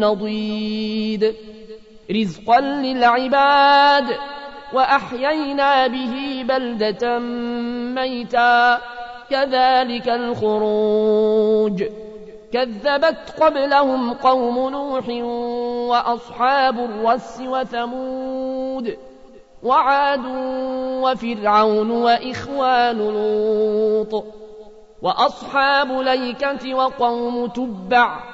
نضيد. رزقا للعباد وأحيينا به بلدة ميتا. كذلك الخروج. كذبت قبلهم قوم نوح وأصحاب الرس وثمود وعاد وفرعون وإخوان لوط وأصحاب ليكة وقوم تبع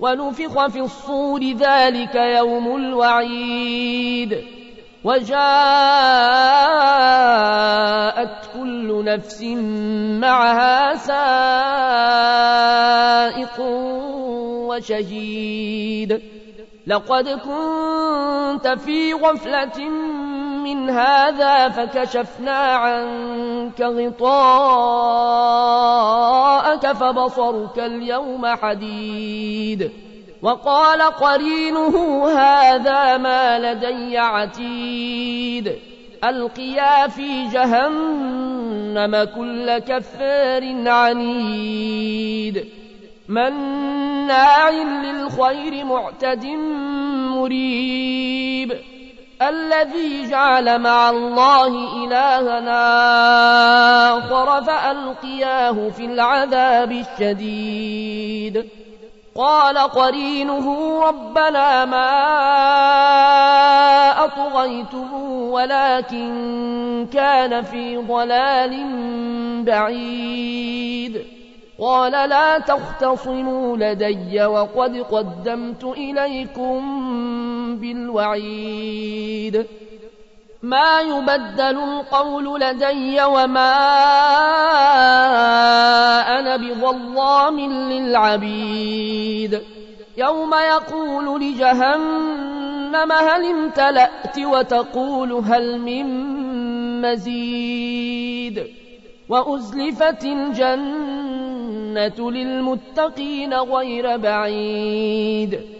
ونفخ في الصور ذلك يوم الوعيد. وجاءت كل نفس معها سائق وشهيد. لقد كنت في غفلة من هذا فكشفنا عنك غطاءك فبصرك اليوم حديد. وقال قرينه هذا ما لدي عتيد. ألقيا في جهنم كل كفار عنيد. مناع للخير معتد مريب الذي جعل مع الله إلهنا آخر فألقياه في العذاب الشديد. قال قرينه ربنا ما أطغيته ولكن كان في ضلال بعيد. قال لا تختصموا لدي وقد قدمت إليكم بالوعيد. ما يبدل القول لدي وما أنا بظلام للعبيد. يوم يقول لجهنم هل امتلأت وتقول هل من مزيد. وأزلفت الجنة للمتقين غير بعيد.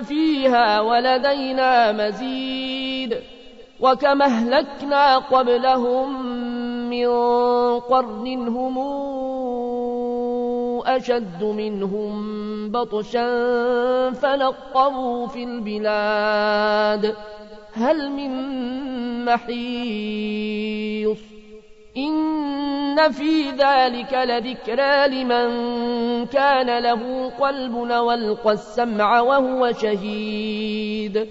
فيها ولدينا مزيد وكما أهلكنا قبلهم من قرن هم أشد منهم بطشا فنقروا في البلاد هل من محيص إن في ذلك لذكرى لمن كان له قلب وألقى السمع وهو شهيد.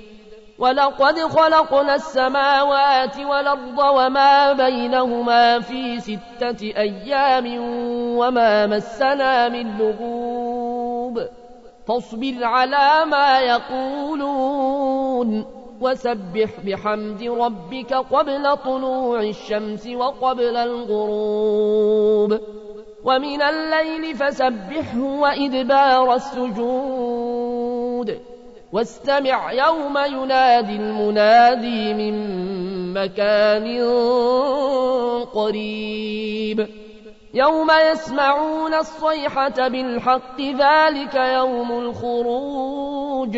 ولقد خلقنا السماوات والأرض وما بينهما في ستة أيام وما مسنا من لغوب. فاصبر على ما يقولون. وسبح بحمد ربك قبل طلوع الشمس وقبل الغروب ومن الليل فسبحه وإدبار السجود واستمع يوم ينادي المنادي من مكان قريب يوم يسمعون الصيحة بالحق ذلك يوم الخروج